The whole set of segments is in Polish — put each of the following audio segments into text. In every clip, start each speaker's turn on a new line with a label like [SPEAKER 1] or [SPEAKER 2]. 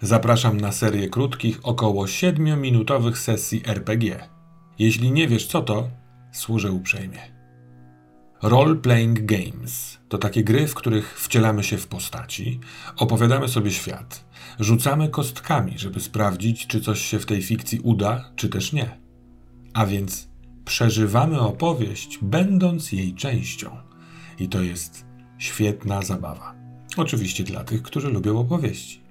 [SPEAKER 1] Zapraszam na serię krótkich, około 7-minutowych sesji RPG. Jeśli nie wiesz co to, służę uprzejmie. Role Playing Games to takie gry, w których wcielamy się w postaci, opowiadamy sobie świat, rzucamy kostkami, żeby sprawdzić, czy coś się w tej fikcji uda, czy też nie. A więc przeżywamy opowieść, będąc jej częścią. I to jest świetna zabawa. Oczywiście dla tych, którzy lubią opowieści.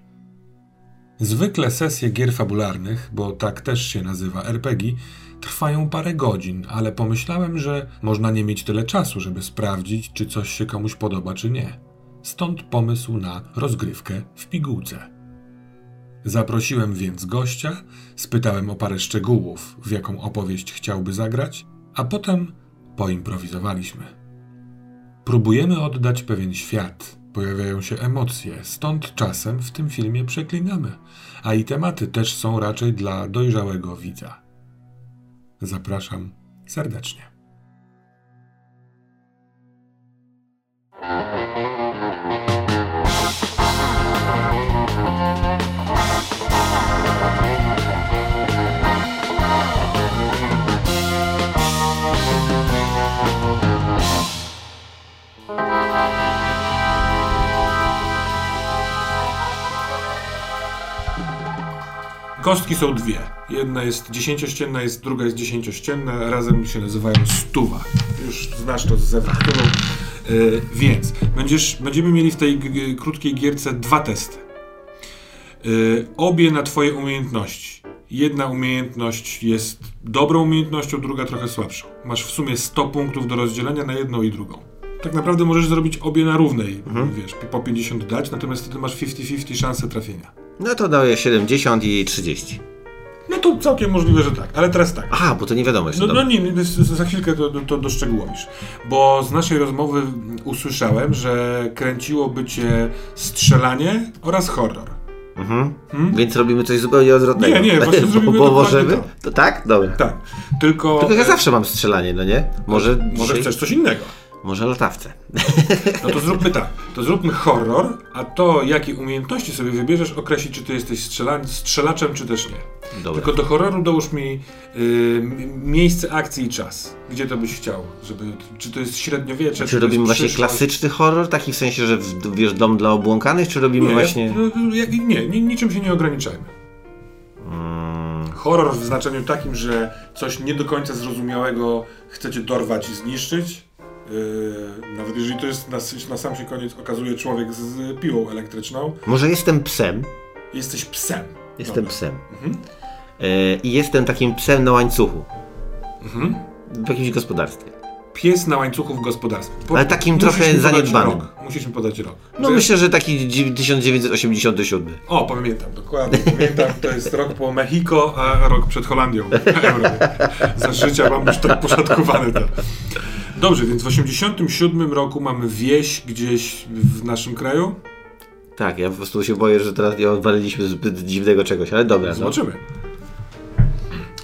[SPEAKER 1] Zwykle sesje gier fabularnych, bo tak też się nazywa RPG, trwają parę godzin, ale pomyślałem, że można nie mieć tyle czasu, żeby sprawdzić, czy coś się komuś podoba, czy nie. Stąd pomysł na rozgrywkę w pigułce. Zaprosiłem więc gościa, spytałem o parę szczegółów, w jaką opowieść chciałby zagrać, a potem poimprowizowaliśmy. Próbujemy oddać pewien świat, pojawiają się emocje, stąd czasem w tym filmie przeklinamy, a i tematy też są raczej dla dojrzałego widza. Zapraszam serdecznie. Kostki są dwie. Jedna jest dziesięciościenna, jest, druga jest dziesięciościenna, razem się nazywają stuwa. Już znasz to z zewnątrz. Yy, więc będziesz, będziemy mieli w tej krótkiej gierce dwa testy. Yy, obie na twoje umiejętności. Jedna umiejętność jest dobrą umiejętnością, druga trochę słabszą. Masz w sumie 100 punktów do rozdzielenia na jedną i drugą. Tak naprawdę możesz zrobić obie na równej, wiesz, po 50 dać, natomiast wtedy masz 50-50 szansę trafienia.
[SPEAKER 2] No to daję 70 i 30.
[SPEAKER 1] No to całkiem możliwe, że tak, ale teraz tak.
[SPEAKER 2] Aha, bo to nie wiadomo jeszcze.
[SPEAKER 1] No, no nie, za chwilkę to, to, doszczegółowisz. Bo z naszej rozmowy usłyszałem, że kręciłoby cię strzelanie oraz horror.
[SPEAKER 2] Mhm. Więc robimy coś zupełnie odwrotnego.
[SPEAKER 1] Nie, nie, właśnie
[SPEAKER 2] bo,
[SPEAKER 1] zrobimy
[SPEAKER 2] bo
[SPEAKER 1] dokładnie
[SPEAKER 2] możemy?
[SPEAKER 1] to.
[SPEAKER 2] To tak? Dobra.
[SPEAKER 1] Tak, tylko...
[SPEAKER 2] Tylko ja
[SPEAKER 1] e,
[SPEAKER 2] zawsze mam strzelanie, no nie? Może
[SPEAKER 1] Może
[SPEAKER 2] dzisiaj-
[SPEAKER 1] chcesz coś innego.
[SPEAKER 2] Może latawce.
[SPEAKER 1] No to zróbmy tak. To zróbmy horror, a to jakie umiejętności sobie wybierzesz określi, czy ty jesteś strzela strzelaczem, czy też nie.
[SPEAKER 2] Dobra.
[SPEAKER 1] Tylko do horroru dołóż mi y, miejsce akcji i czas. Gdzie to byś chciał? Żeby, czy to jest średniowiecze,
[SPEAKER 2] Czy
[SPEAKER 1] to
[SPEAKER 2] robimy właśnie klasyczny horror, taki w sensie, że w, wiesz, dom dla obłąkanych, czy robimy
[SPEAKER 1] Nie,
[SPEAKER 2] właśnie...
[SPEAKER 1] no, jak- nie, nie, niczym się nie ograniczajmy.
[SPEAKER 2] Mm,
[SPEAKER 1] Horror w znaczeniu takim, że coś nie do końca zrozumiałego chcecie dorwać i zniszczyć. Yy, nawet jeżeli to jest na, na sam się koniec okazuje człowiek z piłą elektryczną,
[SPEAKER 2] może jestem psem.
[SPEAKER 1] jesteś psem.
[SPEAKER 2] Jestem
[SPEAKER 1] Dobra.
[SPEAKER 2] psem.
[SPEAKER 1] Mhm.
[SPEAKER 2] E, I jestem takim psem na łańcuchu.
[SPEAKER 1] Mhm.
[SPEAKER 2] W jakimś gospodarstwie.
[SPEAKER 1] Pies na łańcuchu w gospodarstwie. Po-
[SPEAKER 2] Ale takim trochę zaniedbanym.
[SPEAKER 1] Rok. Musisz mi podać rok.
[SPEAKER 2] No myślę, że taki dzi- 1987.
[SPEAKER 1] O, pamiętam, dokładnie pamiętam. To jest rok po Mexico, a rok przed Holandią. Za życia mam już tak poszatkowane to. Dobrze, więc w 87 roku mamy wieś gdzieś w naszym kraju.
[SPEAKER 2] Tak, ja po prostu się boję, że teraz nie odwaliliśmy zbyt dziwnego czegoś, ale dobra. No.
[SPEAKER 1] Zobaczymy.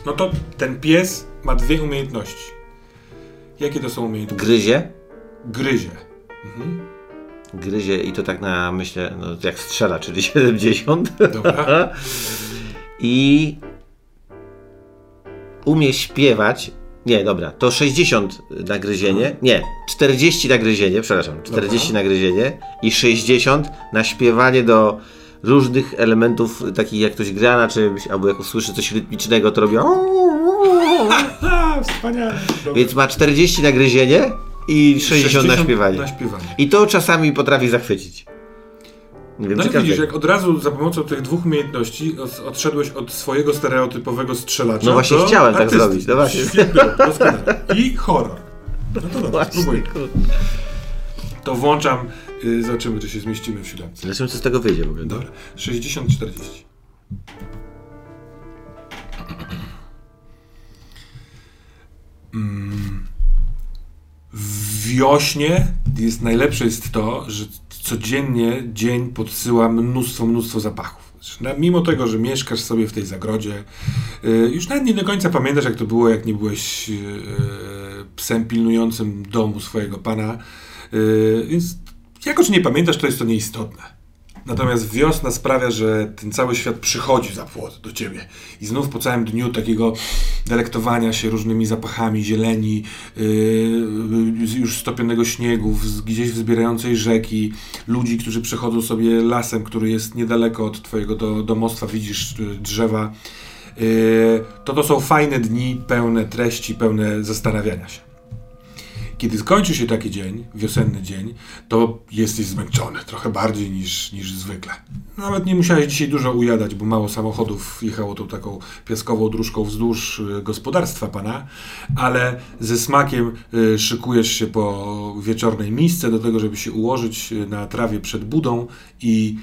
[SPEAKER 1] No to ten pies ma dwie umiejętności. Jakie to są umiejętności?
[SPEAKER 2] Gryzie.
[SPEAKER 1] Gryzie. Mhm.
[SPEAKER 2] Gryzie i to tak na, myślę, no, jak strzela, czyli 70.
[SPEAKER 1] Dobra.
[SPEAKER 2] I umie śpiewać. Nie, dobra, to 60 na gryzienie. Nie, 40 na gryzienie, przepraszam, 40
[SPEAKER 1] Dobra.
[SPEAKER 2] na gryzienie i 60 na śpiewanie do różnych elementów, takich jak ktoś gra na czymś, albo jak usłyszy coś rytmicznego, to robi.
[SPEAKER 1] Wspaniale.
[SPEAKER 2] Więc ma 40 na gryzienie i 60, na śpiewanie.
[SPEAKER 1] Na śpiewanie.
[SPEAKER 2] I to czasami potrafi zachwycić. Nie wiem,
[SPEAKER 1] No ale widzisz, jak od razu za pomocą tych dwóch umiejętności od, odszedłeś od swojego stereotypowego strzelacza
[SPEAKER 2] No właśnie chciałem tak
[SPEAKER 1] artysty.
[SPEAKER 2] zrobić, no właśnie.
[SPEAKER 1] Świetnie. I horror. No to dobra, spróbuj. To włączam, y, zobaczymy, czy się zmieścimy w siódemce.
[SPEAKER 2] Zobaczymy, co z tego wyjdzie w ogóle.
[SPEAKER 1] Dobra, 60-40. Mm. W wiośnie jest najlepsze jest to, że codziennie dzień podsyła mnóstwo, mnóstwo zapachów. Znaczy, na- Mimo tego, że mieszkasz sobie w tej zagrodzie, y, już nawet nie do końca pamiętasz, jak to było, jak nie byłeś y, psem pilnującym domu swojego pana. Y, Więc jako, że nie pamiętasz, to jest to nieistotne. Natomiast wiosna sprawia, że ten cały świat przychodzi za płot do ciebie. I znów po całym dniu takiego delektowania się różnymi zapachami zieleni, yy, już stopionego śniegu, gdzieś wzbierającej rzeki, ludzi, którzy przechodzą sobie lasem, który jest niedaleko od twojego do, domostwa, widzisz yy, drzewa. Yy, to to są fajne dni, pełne treści, pełne zastanawiania się. Kiedy skończy się taki dzień, wiosenny dzień, to jesteś zmęczony trochę bardziej niż, niż zwykle. Nawet nie musiałeś dzisiaj dużo ujadać, bo mało samochodów jechało tą taką piaskową dróżką wzdłuż y, gospodarstwa pana, ale ze smakiem y, szykujesz się po wieczornej misce do tego, żeby się ułożyć y, na trawie przed budą i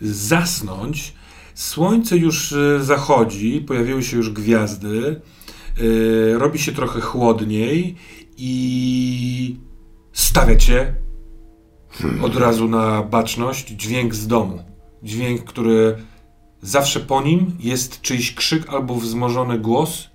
[SPEAKER 1] zasnąć. Słońce już zachodzi, pojawiły się już gwiazdy, robi się trochę chłodniej i stawiacie od razu na baczność dźwięk z domu. Dźwięk, który zawsze po nim jest czyjś krzyk albo wzmożony głos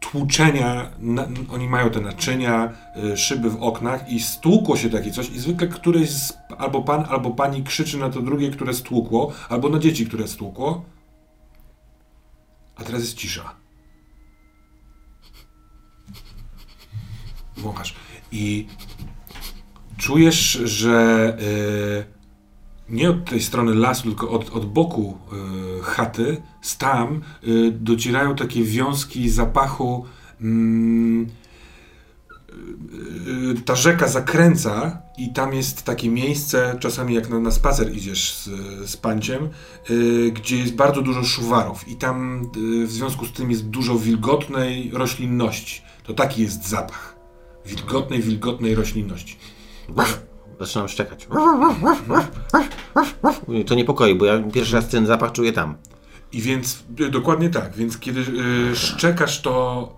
[SPEAKER 1] tłuczenia. Na, oni mają te naczynia, y, szyby w oknach i stłukło się takie coś i zwykle któryś z, albo pan, albo pani krzyczy na to drugie, które stłukło, albo na dzieci, które stłukło. A teraz jest cisza. Wąchasz. I czujesz, że y, nie od tej strony lasu, tylko od, od boku y, chaty, tam y, docierają takie wiązki zapachu. Mm, ta rzeka zakręca i tam jest takie miejsce, czasami jak na, na spacer idziesz z, z panciem, gdzie jest bardzo dużo szuwarów i tam w związku z tym jest dużo wilgotnej roślinności. To taki jest zapach wilgotnej, wilgotnej roślinności.
[SPEAKER 2] Zaczynam szczekać. To niepokoi, bo ja pierwszy raz ten zapach czuję tam.
[SPEAKER 1] I więc, y, dokładnie tak, więc kiedy y, szczekasz, to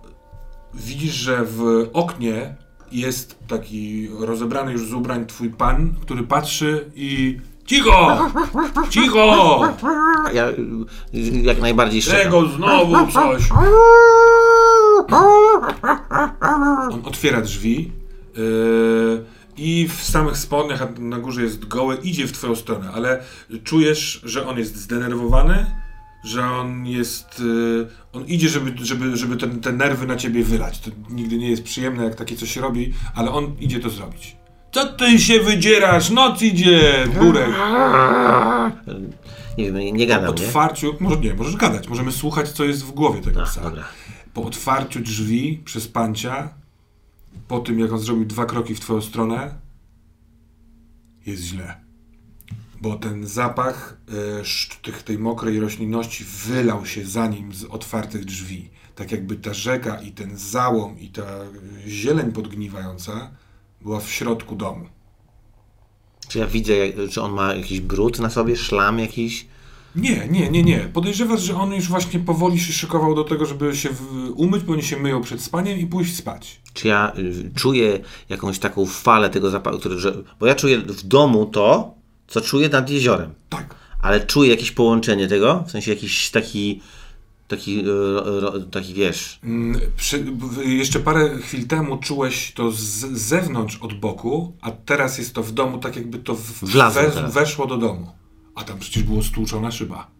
[SPEAKER 1] widzisz, że w oknie jest taki rozebrany już z ubrań twój pan, który patrzy i Cicho! Cicho!
[SPEAKER 2] Ja jak najbardziej szczekam.
[SPEAKER 1] Czego znowu coś? On otwiera drzwi yy, i w samych spodniach, a na górze jest goły, idzie w twoją stronę, ale czujesz, że on jest zdenerwowany, że on jest. Yy, on idzie, żeby, żeby, żeby ten, te nerwy na ciebie wylać. To nigdy nie jest przyjemne, jak takie coś robi, ale on idzie to zrobić. Co ty się wydzierasz? Noc idzie, burek.
[SPEAKER 2] Nie wiem, nie, nie gadam,
[SPEAKER 1] otwarciu, nie? może nie, możesz gadać, możemy słuchać, co jest w głowie tego psa. Dobra. Po otwarciu drzwi przez pancia, po tym jak on zrobił dwa kroki w twoją stronę, jest źle. Bo ten zapach y, tych, tej mokrej roślinności wylał się za nim z otwartych drzwi. Tak jakby ta rzeka i ten załom i ta zieleń podgniwająca była w środku domu.
[SPEAKER 2] Czy ja widzę, czy on ma jakiś brud na sobie, szlam jakiś?
[SPEAKER 1] Nie, nie, nie, nie. Podejrzewasz, że on już właśnie powoli się szykował do tego, żeby się umyć, bo oni się myją przed spaniem i pójść spać.
[SPEAKER 2] Czy ja y, czuję jakąś taką falę tego zapachu, który, że, bo ja czuję w domu to, co czuję nad jeziorem.
[SPEAKER 1] Tak.
[SPEAKER 2] Ale czuję jakieś połączenie tego, w sensie jakiś taki Taki, e, taki wiesz.
[SPEAKER 1] Mm, przy, jeszcze parę chwil temu czułeś to z zewnątrz od boku, a teraz jest to w domu, tak jakby to w, we, weszło do domu. A tam przecież było stłuczona szyba.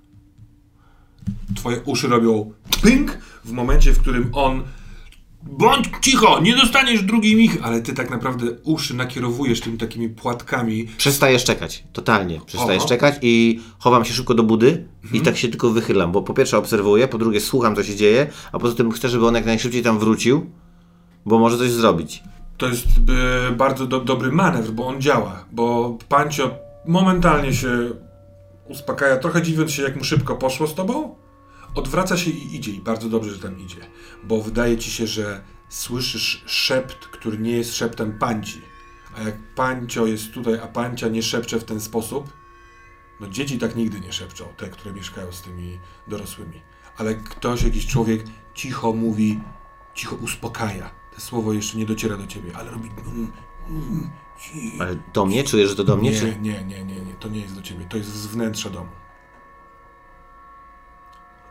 [SPEAKER 1] Twoje uszy robią ping w momencie, w którym on Bądź cicho, nie dostaniesz drugiej michy, ale ty tak naprawdę uszy nakierowujesz tymi takimi płatkami.
[SPEAKER 2] Przestajesz czekać, totalnie. Przestajesz Oho. czekać i chowam się szybko do budy mhm. i tak się tylko wychylam, bo po pierwsze obserwuję, po drugie słucham, co się dzieje, a poza tym chcę, żeby on jak najszybciej tam wrócił, bo może coś zrobić.
[SPEAKER 1] To jest y, bardzo do, dobry manewr, bo on działa, bo Pancio momentalnie się uspokaja, trochę dziwiąc się, jak mu szybko poszło z tobą, odwraca się i idzie i bardzo dobrze, że tam idzie, bo wydaje ci się, że słyszysz szept, który nie jest szeptem panci. A jak pancio jest tutaj, a pancia nie szepcze w ten sposób, no dzieci tak nigdy nie szepczą, te, które mieszkają z tymi dorosłymi. Ale ktoś, jakiś człowiek cicho mówi, cicho uspokaja. To słowo jeszcze nie dociera do ciebie, ale robi...
[SPEAKER 2] Ale do mnie? Czujesz, że to do mnie?
[SPEAKER 1] Nie,
[SPEAKER 2] czy...
[SPEAKER 1] nie, nie, nie, nie, to nie jest do ciebie. To jest z wnętrza domu.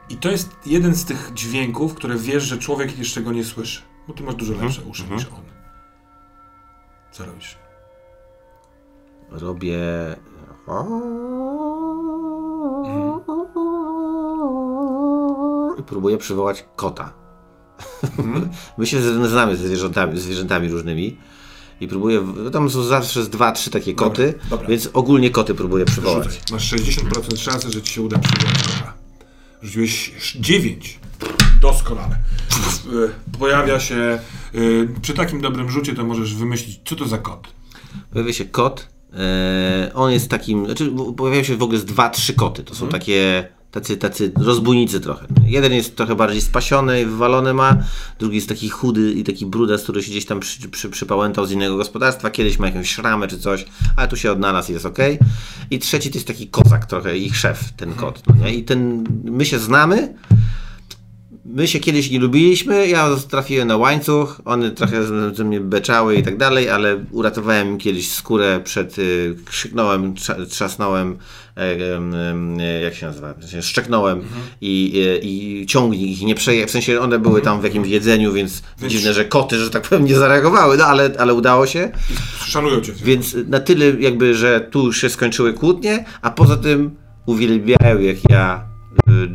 [SPEAKER 1] I to jest jeden z tych dźwięków, które wiesz, że człowiek jeszcze go nie słyszy. Bo ty masz dużo mhm, lepsze uszy mhm. niż on. Co robisz?
[SPEAKER 2] Robię... Mhm. I próbuję przywołać kota. Mm. Myślę, że znamy ze zwierzętami, zwierzętami różnymi. I próbuję, w- tam są zawsze z dwa, trzy takie koty,
[SPEAKER 1] dobra.
[SPEAKER 2] więc ogólnie koty próbuję przywołać.
[SPEAKER 1] Rzucaj. Masz 60% szansy, że ci się uda przywołać kota. Rzuciłeś 9. Doskonale. Y, Pojawia się. y, Przy takim dobrym rzucie to możesz wymyślić, co to za kot.
[SPEAKER 2] Pojawia się kot. E, on jest takim. Znaczy, pojawiają się w ogóle z dwa, trzy koty. To są takie. Tacy, tacy rozbójnicy trochę. Jeden jest trochę bardziej spasiony i wywalony ma, drugi jest taki chudy i taki brudas, który się gdzieś tam przy, przy, przypałętał z innego gospodarstwa, kiedyś ma jakąś szramę czy coś, ale tu się odnalazł jest ok. I trzeci to jest taki kozak trochę, ich szef, ten kot. No? I ten, my się znamy, My się kiedyś nie lubiliśmy, ja trafiłem na łańcuch, one trochę ze- mnie beczały i tak dalej, ale uratowałem im kiedyś skórę przed, y, krzyknąłem, trza- trzasnąłem, e, em, e, jak się nazywa, sensie szczeknąłem i, e, i ciągnik ich nie przeje, w sensie one były tam w jakimś jedzeniu, więc,
[SPEAKER 1] Więc-
[SPEAKER 2] dziwne, że koty, że tak powiem, nie zareagowały, no ale, ale udało się.
[SPEAKER 1] Szanują cię.
[SPEAKER 2] Więc na tyle jakby, że tu się skończyły kłótnie, a poza tym uwielbiają jak ja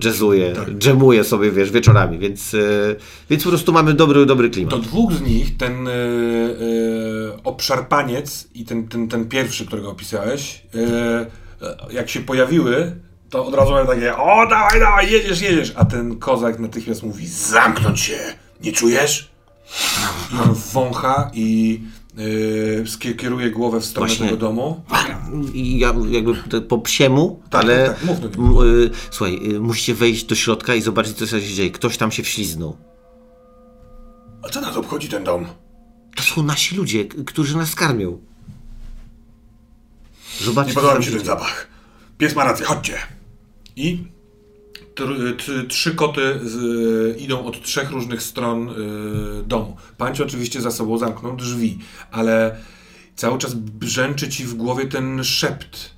[SPEAKER 2] jazzuję, dżemuję sobie, wiesz, wieczorami, więc, y, więc po prostu mamy dobry, dobry klimat.
[SPEAKER 1] Do dwóch z nich, ten y, y, obszarpaniec i ten, ten, ten pierwszy, którego opisałeś, y, jak się pojawiły, to od razu mają takie o dawaj, dawaj, jedziesz, jedziesz, a ten kozak natychmiast mówi zamknąć się, nie czujesz? I on wącha i y, skie- kieruje głowę w stronę
[SPEAKER 2] Właśnie.
[SPEAKER 1] tego domu.
[SPEAKER 2] I ja jakby po psiemu,
[SPEAKER 1] Tak,
[SPEAKER 2] ale
[SPEAKER 1] tak, tak, mów do
[SPEAKER 2] y, słuchaj, y, musicie wejść do środka i zobaczyć, co się dzieje. Ktoś tam się wśliznął.
[SPEAKER 1] A co nas obchodzi ten dom?
[SPEAKER 2] To są nasi ludzie, którzy nas karmią. Zobaczcie.
[SPEAKER 1] Nie podoba mi się ten zapach. Pies ma rację, chodźcie. I trzy koty z, idą od trzech różnych stron y, domu. Pańcie oczywiście za sobą zamknął drzwi, ale cały czas brzęczy ci w głowie ten szept.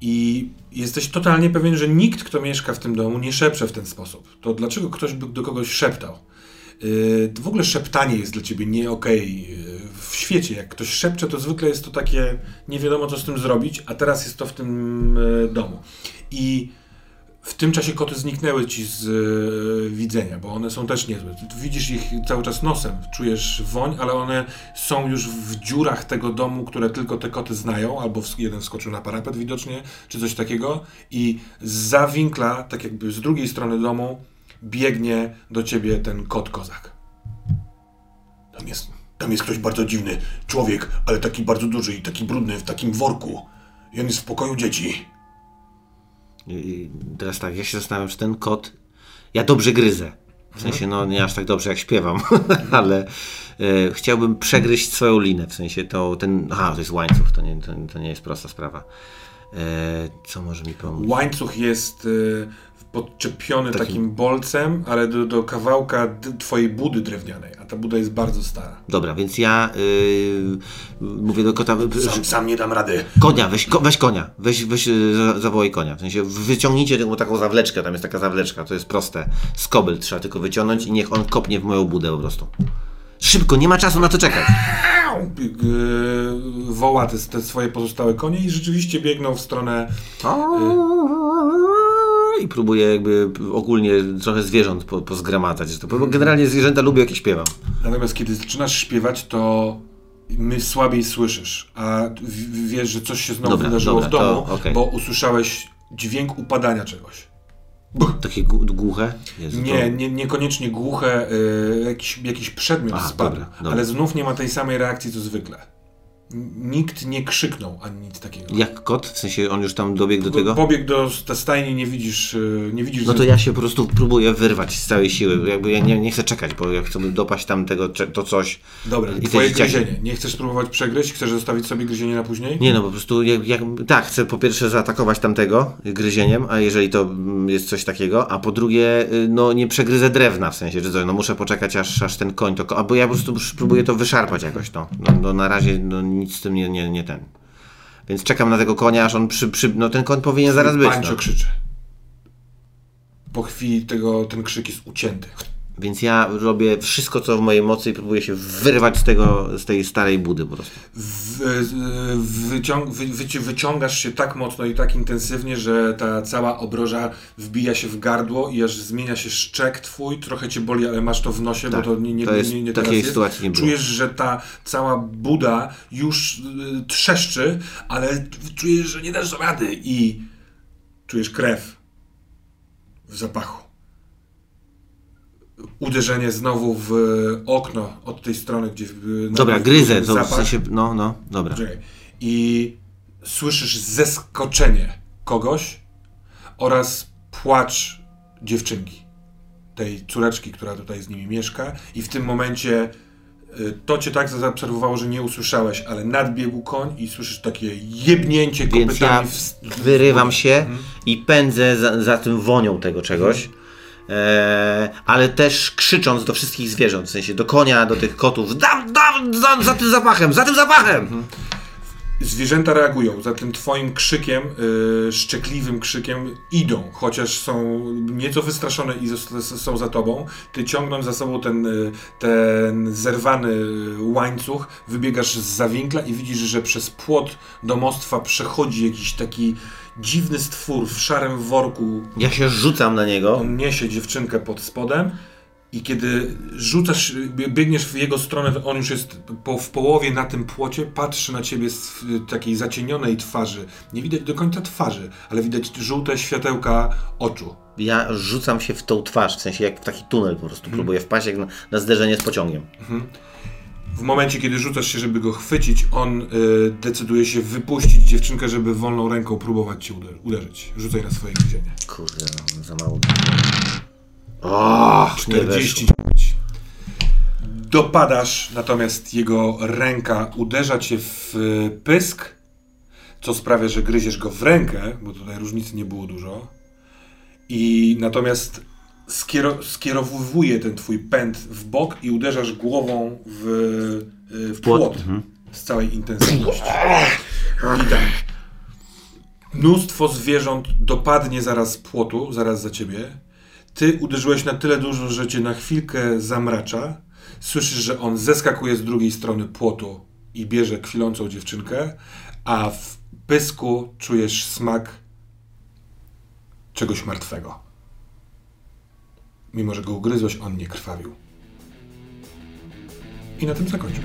[SPEAKER 1] I jesteś totalnie pewien, że nikt, kto mieszka w tym domu, nie szepcze w ten sposób. To dlaczego ktoś by do kogoś szeptał? Yy, w ogóle szeptanie jest dla ciebie nie okej. Yy, W świecie, jak ktoś szepcze, to zwykle jest to takie nie wiadomo, co z tym zrobić, a teraz jest to w tym domu. I w tym czasie koty zniknęły ci z yy, widzenia, bo one są też niezłe. Widzisz ich cały czas nosem, czujesz woń, ale one są już w dziurach tego domu, które tylko te koty znają, albo jeden wskoczył na parapet widocznie, czy coś takiego i za winkla, tak jakby z drugiej strony domu, biegnie do ciebie ten kot kozak. Tam jest, tam jest ktoś bardzo dziwny, człowiek, ale taki bardzo duży i taki brudny w takim worku. I on jest w pokoju dzieci.
[SPEAKER 2] I teraz tak, ja się zastanawiam, czy ten kot. Ja dobrze gryzę. W sensie, no nie aż tak dobrze jak śpiewam, ale e, chciałbym przegryźć swoją linę. W sensie to ten. Aha, to jest łańcuch, to nie, to, to nie jest prosta sprawa. E, co może mi pomóc?
[SPEAKER 1] Łańcuch jest y, podczepiony
[SPEAKER 2] Taki-
[SPEAKER 1] takim bolcem, ale do, do kawałka twojej budy drewnianej, a ta buda jest bardzo stara.
[SPEAKER 2] Dobra, więc ja y, mówię do kota.
[SPEAKER 1] Sam, sam nie dam rady.
[SPEAKER 2] Konia, weź, ko, weź konia, weź, weź y, za- zawołaj konia. W sensie wyciągnijcie taką, taką zawleczkę, tam jest taka zawleczka, to jest proste. Skobyl trzeba tylko wyciągnąć i niech on kopnie w moją budę po prostu. Szybko, nie ma czasu na to czekać.
[SPEAKER 1] Yy, woła te, te swoje pozostałe konie i rzeczywiście biegną w stronę
[SPEAKER 2] I próbuję jakby ogólnie trochę zwierząt po, pozgromadzać. że to Bo generalnie zwierzęta lubię jak śpiewam.
[SPEAKER 1] Natomiast kiedy zaczynasz śpiewać, to my słabiej słyszysz, a wiesz, że coś się znowu
[SPEAKER 2] Dobra,
[SPEAKER 1] wydarzyło
[SPEAKER 2] dobra,
[SPEAKER 1] w domu,
[SPEAKER 2] to okej.
[SPEAKER 1] bo usłyszałeś dźwięk upadania czegoś. Buch.
[SPEAKER 2] Takie głuche? Jezu,
[SPEAKER 1] Nie,
[SPEAKER 2] to-
[SPEAKER 1] nie, niekoniecznie głuche, y, jakiś, jakiś przedmiot
[SPEAKER 2] A,
[SPEAKER 1] spadł,
[SPEAKER 2] dobra.
[SPEAKER 1] ale znów nie ma tej samej reakcji co zwykle. Nikt nie krzyknął ani nic takiego.
[SPEAKER 2] Jak kot? W sensie on już tam dobiegł do tego?
[SPEAKER 1] Pobiegł do stajni, nie widzisz, y, nie widzisz.
[SPEAKER 2] No to ja się po prostu próbuję wyrwać z całej siły. Jakby ja nie, nie chcę czekać, bo ja chcę dopaść tam tego, to coś.
[SPEAKER 1] Dobra,
[SPEAKER 2] I
[SPEAKER 1] twoje
[SPEAKER 2] dzieciaki-
[SPEAKER 1] gryzienie. Nie chcesz spróbować przegryźć? Chcesz zostawić sobie gryzienie na później?
[SPEAKER 2] Nie no, po prostu jak, jak, tak, chcę po pierwsze zaatakować tamtego gryzieniem, a jeżeli to mm, jest coś takiego, a po drugie, y, no nie przegryzę drewna w sensie, że coś, no muszę poczekać aż, aż ten koń to, albo ja po prostu próbuję to wyszarpać jakoś, no. No, no na razie no, nic z tym nie, nie, nie ten. Więc czekam na tego konia, aż on przy, przy no ten koń powinien zaraz być,
[SPEAKER 1] Pańczo
[SPEAKER 2] no.
[SPEAKER 1] krzyczy. Po chwili tego, ten krzyk jest ucięty.
[SPEAKER 2] Więc ja robię wszystko, co w mojej mocy i próbuję się wyrwać z, tego, z tej starej budy po prostu.
[SPEAKER 1] wyciąg, wy, wy, wyciągasz się tak mocno i tak intensywnie, że ta cała obroża wbija się w gardło i aż zmienia się szczek twój, trochę cię boli, ale masz to w nosie,
[SPEAKER 2] Tak,
[SPEAKER 1] bo to nie, nie,
[SPEAKER 2] to jest-
[SPEAKER 1] nie, nie
[SPEAKER 2] takiej
[SPEAKER 1] teraz jest.
[SPEAKER 2] sytuacji nie było.
[SPEAKER 1] Czujesz, że ta cała buda już y, trzeszczy, ale czujesz, że nie dasz rady i czujesz krew w zapachu. Uderzenie znowu w okno od tej strony, gdzie... y,
[SPEAKER 2] Dobra, gryzę, to w
[SPEAKER 1] zapach.
[SPEAKER 2] sensie, no, no, dobra.
[SPEAKER 1] I słyszysz zeskoczenie kogoś oraz płacz dziewczynki, tej córeczki, która tutaj z nimi mieszka. I w tym momencie y, to cię tak zaobserwowało, że nie usłyszałeś, ale nadbiegł koń i słyszysz takie jebnięcie
[SPEAKER 2] Więc
[SPEAKER 1] kopytami
[SPEAKER 2] ja
[SPEAKER 1] w, w
[SPEAKER 2] wyrywam się
[SPEAKER 1] Mhm.
[SPEAKER 2] i pędzę za, za tym wonią tego czegoś. E, ale też krzycząc do wszystkich zwierząt, w sensie do konia, do tych kotów, da, da, za, za tym zapachem, za tym zapachem!
[SPEAKER 1] Mhm. Zwierzęta reagują, za tym twoim krzykiem, yy, szczekliwym krzykiem idą, chociaż są nieco wystraszone i są za tobą. Ty ciągnąc za sobą ten, y, ten zerwany y, łańcuch, wybiegasz z zawinkla i widzisz, że przez płot domostwa przechodzi jakiś taki dziwny stwór w szarym worku.
[SPEAKER 2] Ja się rzucam na niego.
[SPEAKER 1] On niesie dziewczynkę pod spodem. I kiedy rzucasz, bie- biegniesz w jego stronę, on już jest po, w połowie na tym płocie, patrzy na ciebie z takiej zacienionej twarzy. Nie widać do końca twarzy, ale widać żółte światełka oczu.
[SPEAKER 2] Ja rzucam się w tą twarz, w sensie jak w taki tunel po prostu. Próbuję wpaść jak na, na zderzenie z pociągiem.
[SPEAKER 1] W momencie, kiedy rzucasz się, żeby go chwycić, on y, decyduje się wypuścić dziewczynkę, żeby wolną ręką próbować cię uder- uderzyć. Rzucaj na swoje gryzienie.
[SPEAKER 2] Kurde, no, za mało. O, nie weszło.
[SPEAKER 1] 49. Dopadasz, natomiast jego ręka uderza cię w y, pysk, co sprawia, że gryziesz go w rękę, bo tutaj różnicy nie było dużo. I natomiast skiero- skierowuje ten twój pęd w bok i uderzasz głową w, y, w płot z całej intensywności. Tak. Mnóstwo zwierząt dopadnie zaraz płotu, zaraz za ciebie. Ty uderzyłeś na tyle dużo, że cię na chwilkę zamracza. Słyszysz, że on zeskakuje z drugiej strony płotu i bierze kwilącą dziewczynkę, a w pysku czujesz smak czegoś martwego. Mimo, że go ugryzłeś, on nie krwawił. I na tym zakończmy.